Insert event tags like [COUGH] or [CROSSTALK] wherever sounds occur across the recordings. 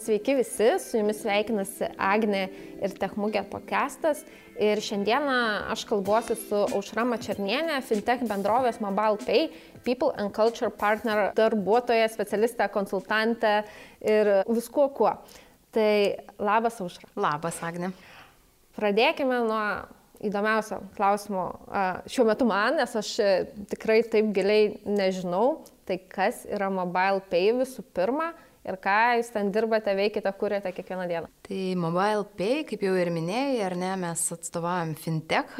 Sveiki visi, su jumis sveikinasi Agne ir Techmugė podcastas. Ir šiandieną aš kalbuosiu su Aušra Mačernienė, fintech bendrovės MobilePay, People and Culture Partner darbuotoja, specialistė, konsultantė ir viskuo kuo. Tai labas Aušra. Labas Agne. Pradėkime nuo įdomiausio klausimo šiuo metu man, nes aš tikrai taip giliai nežinau. Tai kas yra MobilePay visų pirma? ir ką jūs ten dirbate, veikite, kuriate kiekvieną dieną. Tai Mobile Pay, kaip jau ir minėjai, ar ne, mes atstovaujam fintech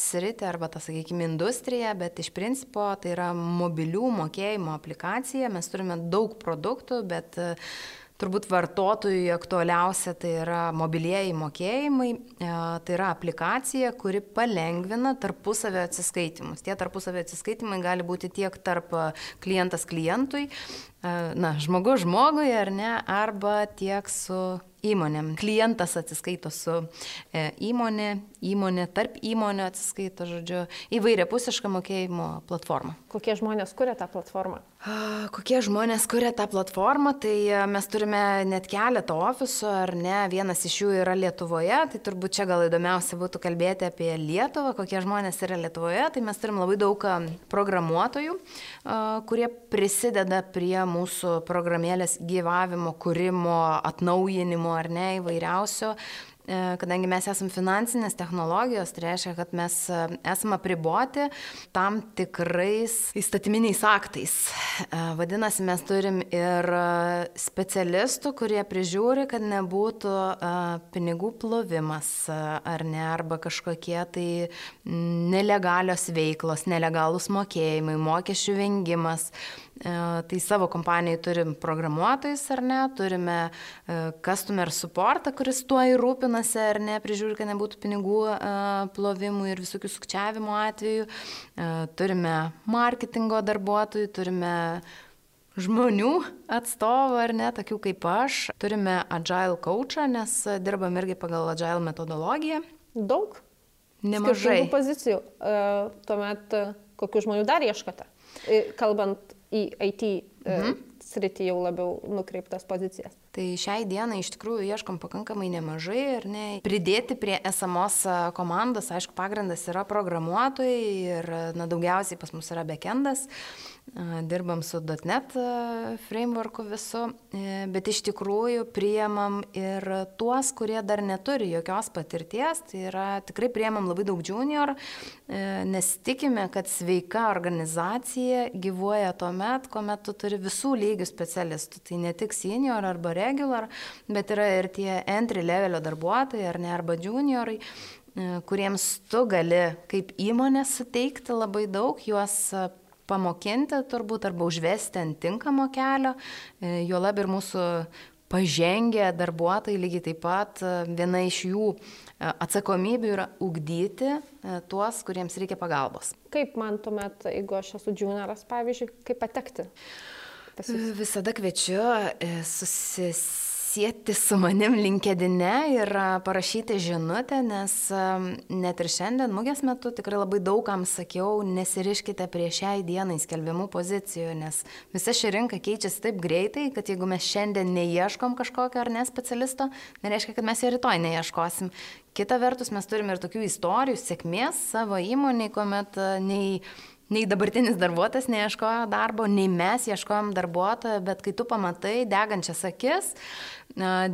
sritį arba tą, sakykime, industriją, bet iš principo tai yra mobilių mokėjimo aplikacija, mes turime daug produktų, bet turbūt vartotojui aktualiausia tai yra mobilieji mokėjimai, e, tai yra aplikacija, kuri palengvina tarpusavio atsiskaitimus. Tie tarpusavio atsiskaitimai gali būti tiek tarp klientas klientui, e, na, žmogus žmogui ar ne, arba tiek su įmonėm. Klientas atsiskaito su e, įmonė, įmonė tarp įmonių atsiskaito, žodžiu, įvairia pusišką mokėjimo platformą. Kokie žmonės kuria tą platformą? Kokie žmonės kuria tą platformą, tai e, mes turime net keletą ofisų, ar ne, vienas iš jų yra Lietuvoje, tai turbūt čia gal įdomiausia būtų kalbėti apie Lietuvą, kokie žmonės yra Lietuvoje, tai mes turim labai daug e, programuotojų, kurie prisideda prie mūsų programėlės gyvavimo, kūrimo, atnaujinimo, tyrimų ar ne įvairiausio, e, kadangi mes esame finansinės technologijos, tai reiškia, kad mes e, esame apriboti tam tikrais įstatyminiais aktais. E, vadinasi, mes turim ir specialistų, kurie prižiūri, kad nebūtų pinigų plovimas ar ne, arba kažkokie tai nelegalios veiklos, nelegalus mokėjimai, mokesčių vengimas. E, tai savo kompanijai turim programuotojus ar ne, turime e, customer supportą, kuris tuo ir rūpinasi ar ne, prižiūri, kad nebūtų pinigų e, plovimų ir visokių sukčiavimo atvejų, turime marketingo darbuotojų, turime žmonių atstovų ar ne, tokių kaip aš, turime agile coachą, nes dirbam irgi pagal agile metodologiją. Daug. Nemažai. Skirtingų pozicijų. Tuomet kokių žmonių dar ieškote? Kalbant į IT e, mhm. sritį jau labiau nukreiptas pozicijas. Tai šiai dienai iš tikrųjų ieškom pakankamai nemažai ir ne. Pridėti prie esamos e, komandos, aišku, pagrindas yra programuotojai ir na, daugiausiai pas mus yra backendas. Dirbam su .NET frameworku visu, e, bet iš tikrųjų priemam ir tuos, kurie dar neturi jokios patirties, tai yra tikrai priemam labai daug junior, e, nes tikime, kad sveika organizacija gyvuoja tuo met, kuomet tu turi visų lygių specialistų, tai ne tik senior arba regular, bet yra ir tie entry levelio darbuotojai ar ne, arba juniorai e, kuriems tu gali kaip įmonė suteikti labai daug, juos pamokinti turbūt arba užvesti ant tinkamo kelio, e, jo lab ir mūsų pažengę darbuotojai lygiai taip pat e, viena iš jų e, atsakomybių yra ugdyti tuos, kuriems reikia pagalbos. Kaip man tuomet, jeigu aš esu junioras, pavyzdžiui, kaip patekti? Visada kviečiu susis susisiekti su manim linkedine ir parašyti žinutę, nes net ir šiandien mugės metu tikrai labai daugam sakiau, nesiriškite prie šiai dienai skelbimų pozicijų, nes visa ši rinka keičiasi taip greitai, kad jeigu mes šiandien neieškom kažkokio ar ne specialisto, nereiškia, kad mes jo rytoj neieškosim. Kita vertus, mes turime ir tokių istorijų sėkmės savo įmoniai, kuomet nei nei dabartinis darbuotojas neieškojo darbo, nei mes ieškojom darbuotojo, bet kai tu pamatai degančias akis,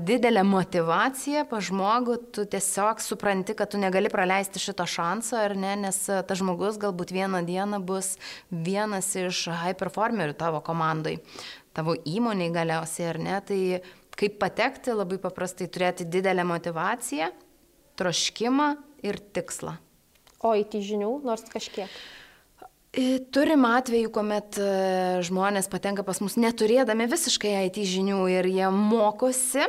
didelę motivaciją pa žmogų, tu tiesiog supranti, kad tu negali praleisti šito šanso, ar ne, nes tas žmogus galbūt vieną dieną bus vienas iš high performerių tavo komandai, tavo įmoniai galiausiai, ar ne, tai kaip patekti, labai paprastai turėti didelę motivaciją, troškimą ir tikslą. O įti žinių nors kažkiek? Turim atvejų, kuomet e, žmonės patenka pas mus neturėdami visiškai IT žinių ir jie mokosi,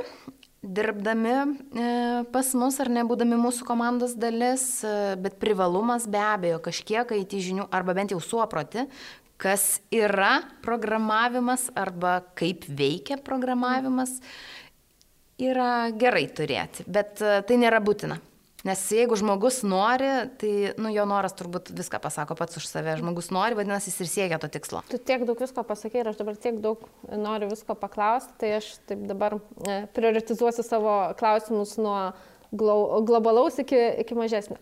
dirbdami e, pas mus ar nebūdami mūsų komandos dalis, e, bet privalumas be abejo kažkiek IT žinių arba bent jau suoproti, kas yra programavimas arba kaip veikia programavimas, yra gerai turėti, bet tai nėra būtina. Nes jeigu žmogus nori, tai nu, jo noras turbūt viską pasako pats už save. Žmogus nori, vadinasi, jis ir siekia to tikslo. Tu tiek daug visko pasakė ir aš dabar tiek daug noriu visko paklausti, tai aš taip dabar e, prioritizuosiu savo klausimus nuo globalaus iki, iki mažesnio.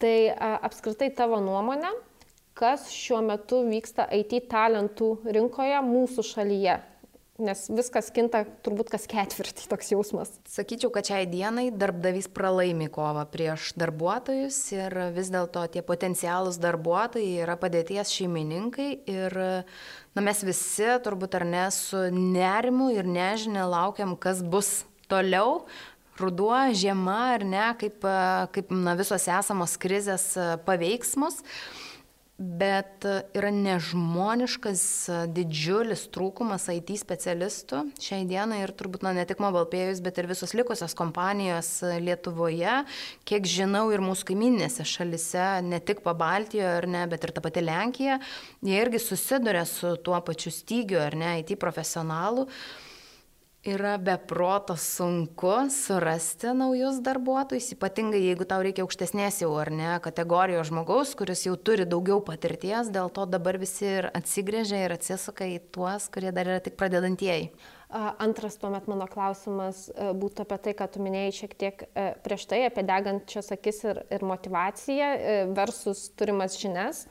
Tai a, apskritai tavo nuomonė, kas šiuo metu vyksta IT talentų rinkoje mūsų šalyje? Nes viskas kinta turbūt kas ketvirtį [LAUGHS] toks jausmas. Sakyčiau, kad šiai dienai darbdavys pralaimi kovą prieš darbuotojus ir vis dėlto tie potencialūs darbuotojai yra padėties šeimininkai ir na, mes visi turbūt ar ne su nerimu ir nežinia laukiam, kas bus toliau, ruduo, žiema ar ne, kaip, kaip na, visos esamos krizės paveiks mus. Bet yra nežmoniškas didžiulis trūkumas IT specialistų šiai dienai ir turbūt na, ne tik MobilePayus, bet ir visos likusios kompanijos Lietuvoje, kiek žinau ir mūsų kaiminėse šalise, ne tik Pabaltijoje ne, bet ir ta pati Lenkija, jie irgi susiduria su tuo pačiu stygiu ar ne IT profesionalų. Uh, yra beproto sunku surasti naujus darbuotojus, ypatingai jeigu tau reikia aukštesnės jau ar ne kategorijos žmogaus, kuris jau turi daugiau patirties, dėl to dabar visi ir atsigrėžia ir atsisuka į tuos, kurie dar yra tik pradedantieji. Antras tuomet mano klausimas e, būtų apie tai, ką tu minėjai šiek tiek e, prieš tai, apie degančias akis ir, ir motivaciją e, versus turimas žinias.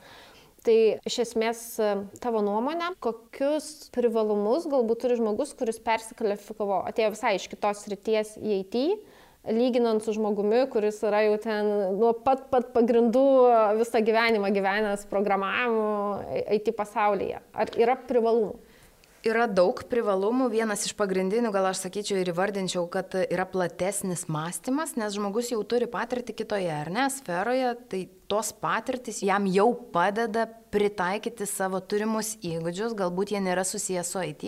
Tai iš esmės e, tavo nuomonė, kokius privalumus galbūt turi žmogus, kuris persikvalifikavo, atėjo visai iš kitos ryties į IT, lyginant su žmogumi, kuris yra jau ten nuo pat pat pagrindų visą gyvenimą gyvenęs programavimu IT pasaulyje. Ar yra privalumų? Yra daug privalumų. Vienas iš pagrindinių, gal aš sakyčiau ir įvardinčiau, kad yra platesnis mąstymas, nes žmogus jau turi patirtį kitoje, ar ne, sferoje, tai tos patirtis jam jau padeda pritaikyti savo turimus įgūdžius, galbūt jie nėra susijęs su IT,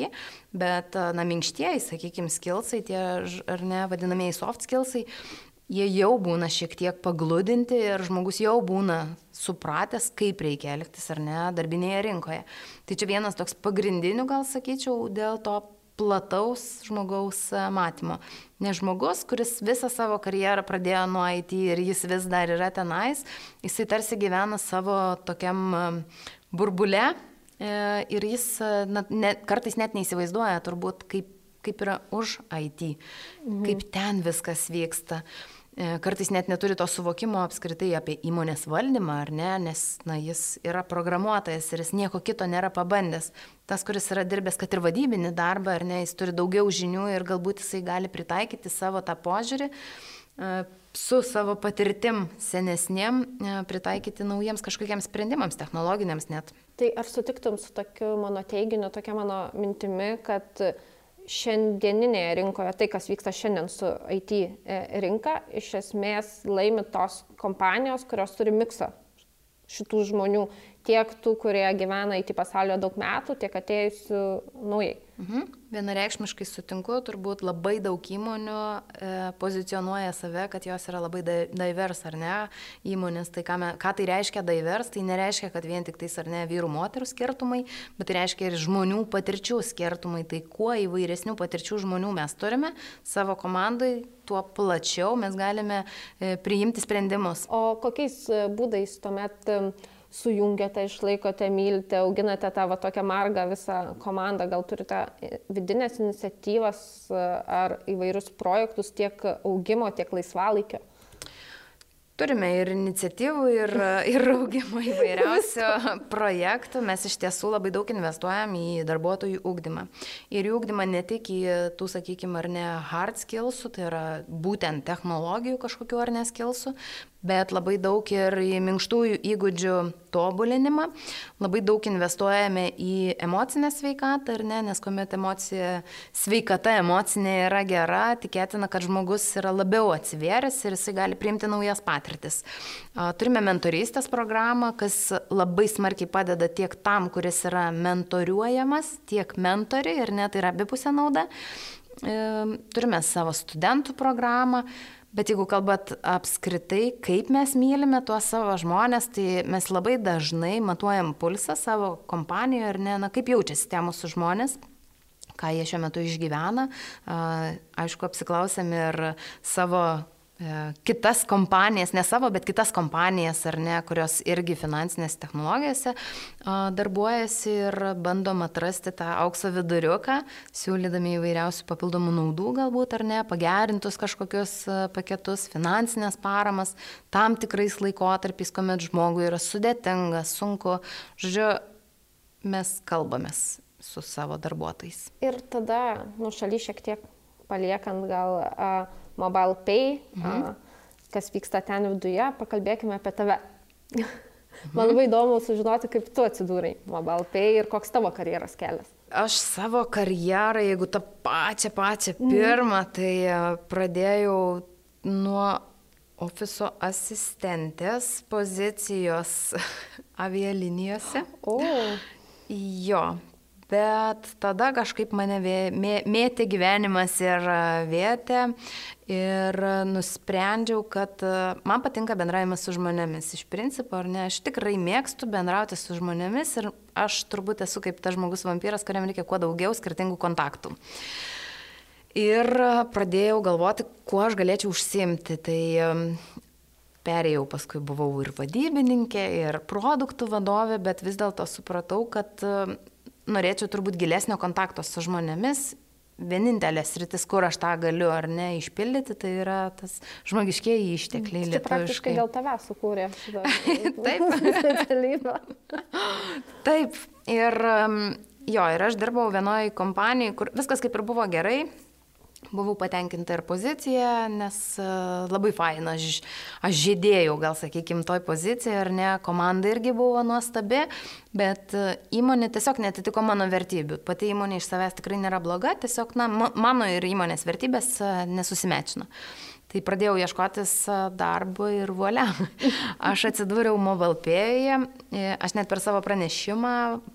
bet, na, minkštieji, sakykime, skillsai, tie, ar ne, vadinamieji soft skillsai, jie jau būna šiek tiek pagludinti ir žmogus jau būna supratęs, kaip reikia elgtis ar ne darbinėje rinkoje. Tai čia vienas toks pagrindinių, gal sakyčiau, dėl to plataus žmogaus e, matymo. Nes žmogus, kuris visą savo karjerą pradėjo nuo IT ir jis vis dar yra tenais, jisai tarsi gyvena savo tokiam e, burbule e, ir jis na, ne, kartais net neįsivaizduoja turbūt, kaip, kaip yra už IT, mhm. kaip ten viskas vyksta. E, kartais net neturi to suvokimo apskritai apie įmonės valdymą, ar ne, nes na, jis yra programuotojas ir jis nieko kito nėra pabandęs. Tas, kuris yra dirbęs, kad ir vadybinį darbą, ar ne, jis turi daugiau žinių ir galbūt jisai gali pritaikyti savo tą požiūrį e, su savo patirtim senesniem, e, pritaikyti naujiems kažkokiems sprendimams, technologiniams net. Tai ar sutiktum su tokiu mano teiginiu, tokia mano mintimi, kad šiandieninėje rinkoje, tai kas vyksta šiandien su IT e, rinka, iš esmės laimi tos kompanijos, kurios turi miksą šitų žmonių, tiek tų, kurie gyvena IT pasaulyje daug metų, tiek atėjusių naujai. Mhm. Vienareikšmiškai sutinku, turbūt labai daug įmonių e, pozicionuoja save, kad jos yra labai divers, ar ne, įmonės. Tai ką, me, ką tai reiškia divers, tai nereiškia, kad vien tik tais ar ne vyrų moterų skirtumai, bet tai reiškia ir žmonių patirčių skirtumai. Tai kuo įvairesnių patirčių žmonių mes turime savo komandai, tuo plačiau mes galime e, priimti sprendimus. O kokiais e, būdais tuomet e, sujungiate, išlaikote, mylite, auginate tą va, tokią margą visą komandą, gal turite vidinės iniciatyvas ar įvairius projektus tiek augimo, tiek laisvalaikio? Turime ir iniciatyvų, ir, [LAUGHS] ir augimo įvairiausių projektų. Mes iš tiesų labai daug investuojam į darbuotojų ūkdymą. Ir į ūkdymą ne tik į tų, sakykime, ar ne hard skillsų, tai yra būtent technologijų kažkokiu ar ne skillsų, bet labai daug ir į minkštųjų įgūdžių tobulinimą. Labai daug investuojame į emocinę sveikatą, ar ne, nes kuomet emocija, sveikata emocinė yra gera, tikėtina, kad žmogus yra labiau atsivėręs ir jisai gali priimti naujas patirtis. Turime mentorystės programą, kas labai smarkiai padeda tiek tam, kuris yra mentoriuojamas, tiek mentoriui, ir net tai yra abipusė nauda. E, turime savo studentų programą, Bet jeigu kalbat apskritai, kaip mes mylime tuos savo žmonės, tai mes labai dažnai matuojam pulsą savo kompanijoje ir ne, na, kaip jaučiasi tie mūsų žmonės ką jie šiuo metu išgyvena. Aišku, apsiklausėm ir savo kitas kompanijas, ne savo, bet kitas kompanijas, ar ne, kurios irgi finansinės technologijose darbuojasi ir bandom atrasti tą aukso viduriuką, siūlydami įvairiausių papildomų naudų galbūt, ar ne, pagerintus kažkokius paketus, finansinės paramas, tam tikrais laikotarpiais, kuomet žmogui yra sudėtinga, sunku. Žodžiu, mes kalbamės su savo darbuotojais. Ir tada, nu, šaly šiek tiek paliekant gal uh, Mobile Pay, mhm. a, kas vyksta ten viduje, pakalbėkime apie tave. [LAUGHS] Man labai įdomu sužinoti, kaip tu atsidūrai Mobile Pay ir koks tavo karjeros kelias. Aš savo karjerą, jeigu tą pačią pačią mhm. pirmą, mhm. tai pradėjau nuo ofiso asistentės pozicijos [LAUGHS] avialinijose. O. Jo, Bet tada kažkaip mane mėtė gyvenimas ir vietė ir nusprendžiau, kad man patinka bendravimas su žmonėmis. Iš principo, ar ne, aš tikrai mėgstu bendrauti su žmonėmis ir aš turbūt esu kaip tas žmogus vampyras, kuriam reikia kuo daugiau skirtingų kontaktų. Ir pradėjau galvoti, kuo aš galėčiau užsimti. Tai perėjau, paskui buvau ir vadybininkė, ir produktų vadovė, bet vis dėlto supratau, kad norėčiau turbūt gilesnio kontakto su žmonėmis. Vienintelės rytis, kur aš tą galiu ar ne išpildyti, tai yra tas žmogiškieji ištekliai. Tai praktiškai dėl tave sukūrė specialybę. [LAUGHS] [LAUGHS] Taip. Ir jo, ir aš dirbau vienoje kompanijoje, kur viskas kaip ir buvo gerai, Buvau patenkinta ir pozicija, nes e, labai faina, aš, aš žydėjau, gal sakykime, toj pozicijoje, ar ne, komanda irgi buvo nuostabi, bet e, įmonė tiesiog netitiko mano vertybių. Pati įmonė iš savęs tikrai nėra bloga, tiesiog na, mano ir įmonės vertybės e, nesusimečino. Tai pradėjau ieškotis darbo ir vuolia. [LAUGHS] Aš atsidūriau mobilpėje, aš net per savo pranešimą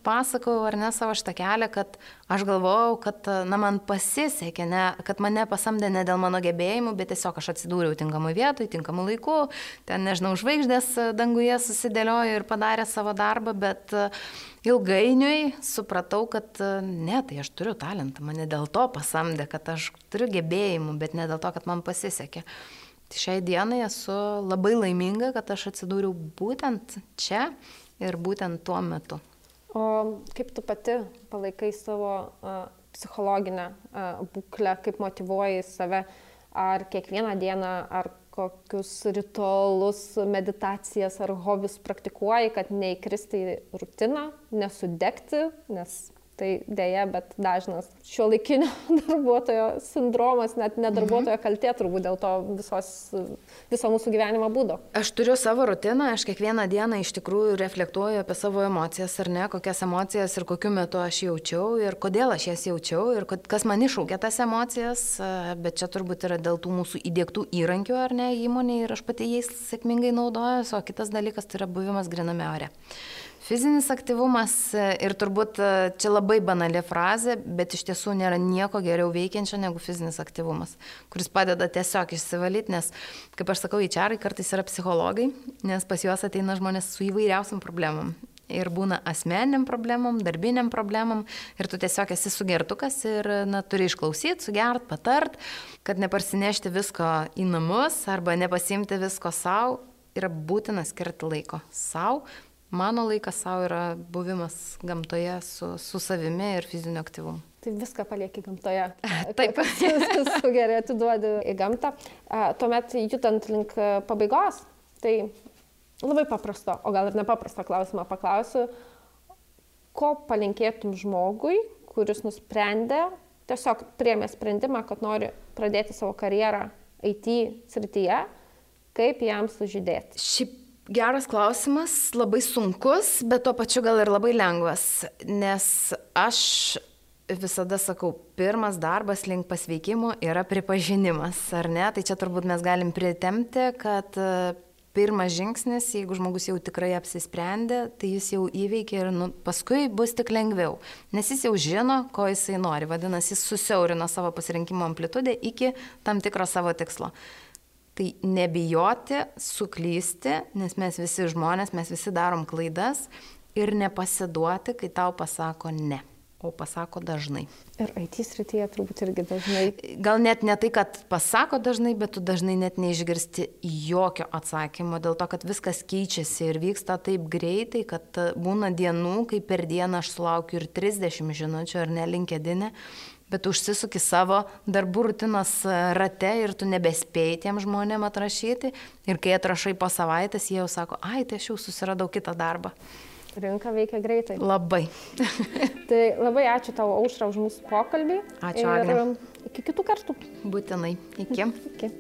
pasakau ar ne savo šitą kelią, kad aš galvojau, kad na, man pasisekė, ne, kad mane pasamdė ne dėl mano gebėjimų, bet tiesiog aš atsidūriau tinkamų vietų, tinkamų laikų, ten nežinau, žvaigždės danguje susidėliojo ir padarė savo darbą, bet uh, ilgainiui supratau, kad e, ne, tai aš turiu talentą, mane dėl to pasamdė, kad aš turiu gebėjimų, bet ne dėl to, kad man pasisekė. Tai šiai dienai esu labai laiminga, kad aš atsidūriau būtent čia ir būtent tuo metu. O kaip tu pati palaikai savo uh, psichologinę uh, būklę, kaip motivuoji save, ar kiekvieną dieną, ar kokius ritualus, meditacijas ar hobius praktikuoji, kad neįkristi į rutiną, nesudegti, nes tai dėja, bet dažnas šio laikinio [LAUGHS] darbuotojo sindromas, net ne darbuotojo mhm. kaltė turbūt dėl to visos, viso mūsų gyvenimo būdo. Aš turiu savo rutiną, aš kiekvieną dieną iš tikrųjų reflektuoju apie savo emocijas ar ne, kokias emocijas ir kokiu metu aš jaučiau ir kodėl aš jas jaučiau ir kas man iššaukė tas emocijas, bet čia turbūt yra dėl tų mūsų įdėktų įrankių ar ne įmonė ir aš pati jais sėkmingai naudojuosi, o kitas dalykas tai yra buvimas griname ore. Fizinis aktyvumas e, ir turbūt e, čia labai banali frazė, bet iš tiesų nėra nieko geriau veikiančio negu fizinis aktyvumas, kuris padeda tiesiog išsivalyti, nes, kaip aš sakau, įčiarai kartais yra psichologai, nes pas juos ateina žmonės su įvairiausiam problemam. Ir būna asmeniniam problemam, darbiniam problemam, ir tu tiesiog esi sugertukas ir na, turi išklausyti, sugert, patart, kad neparsinešti visko į namus arba nepasimti visko savo, yra būtina skirti laiko savo, Mano laikas savo yra buvimas gamtoje su, su savimi ir fiziniu aktyvumu. Tai viską palieki gamtoje. [LAUGHS] Taip. Su gerai atiduodi į gamtą. Tuomet judant link pabaigos, tai labai paprasto, o gal ir nepaprasto klausimą paklausiu, ko palinkėtum žmogui, kuris nusprendė, tiesiog priemė sprendimą, kad nori pradėti savo karjerą IT srityje, kaip jam sužydėti? Šiaip Geras klausimas, labai sunkus, bet tuo pačiu gal ir labai lengvas, nes aš visada sakau, pirmas darbas link pasveikimo yra pripažinimas, ar ne? Tai čia turbūt mes galim pritemti, kad e, pirmas žingsnis, jeigu žmogus jau tikrai apsisprendė, tai jis jau įveikia ir nu, paskui bus tik lengviau, nes jis jau žino, ko jisai nori, vadinasi, jis susiaurino savo pasirinkimo amplitudę iki tam tikro savo tikslo. Tai nebijoti, suklysti, nes mes visi žmonės, mes visi darom klaidas ir nepasiduoti, kai tau pasako ne. o pasako dažnai. Ir IT srityje turbūt irgi dažnai. Gal net ne tai, kad pasako dažnai, bet tu dažnai net neišgirsti jokio atsakymo, dėl to, kad viskas keičiasi ir vyksta taip greitai, kad būna dienų, kai per dieną aš sulaukiu ir 30 žinučių ar nelinkedinė, bet užsisuki savo darbų rutinos rate ir tu nebespėjai tiem žmonėm atrašyti. Ir kai atrašai po savaitės, jie jau sako, ai, tai aš jau susiradau kitą darbą. Rinka veikia greitai. Labai. [LAUGHS] tai labai ačiū tau, Aušra, už mūsų pokalbį. Ačiū. Ir Agne. iki kitų kartų. Būtinai. Iki. [LAUGHS] iki.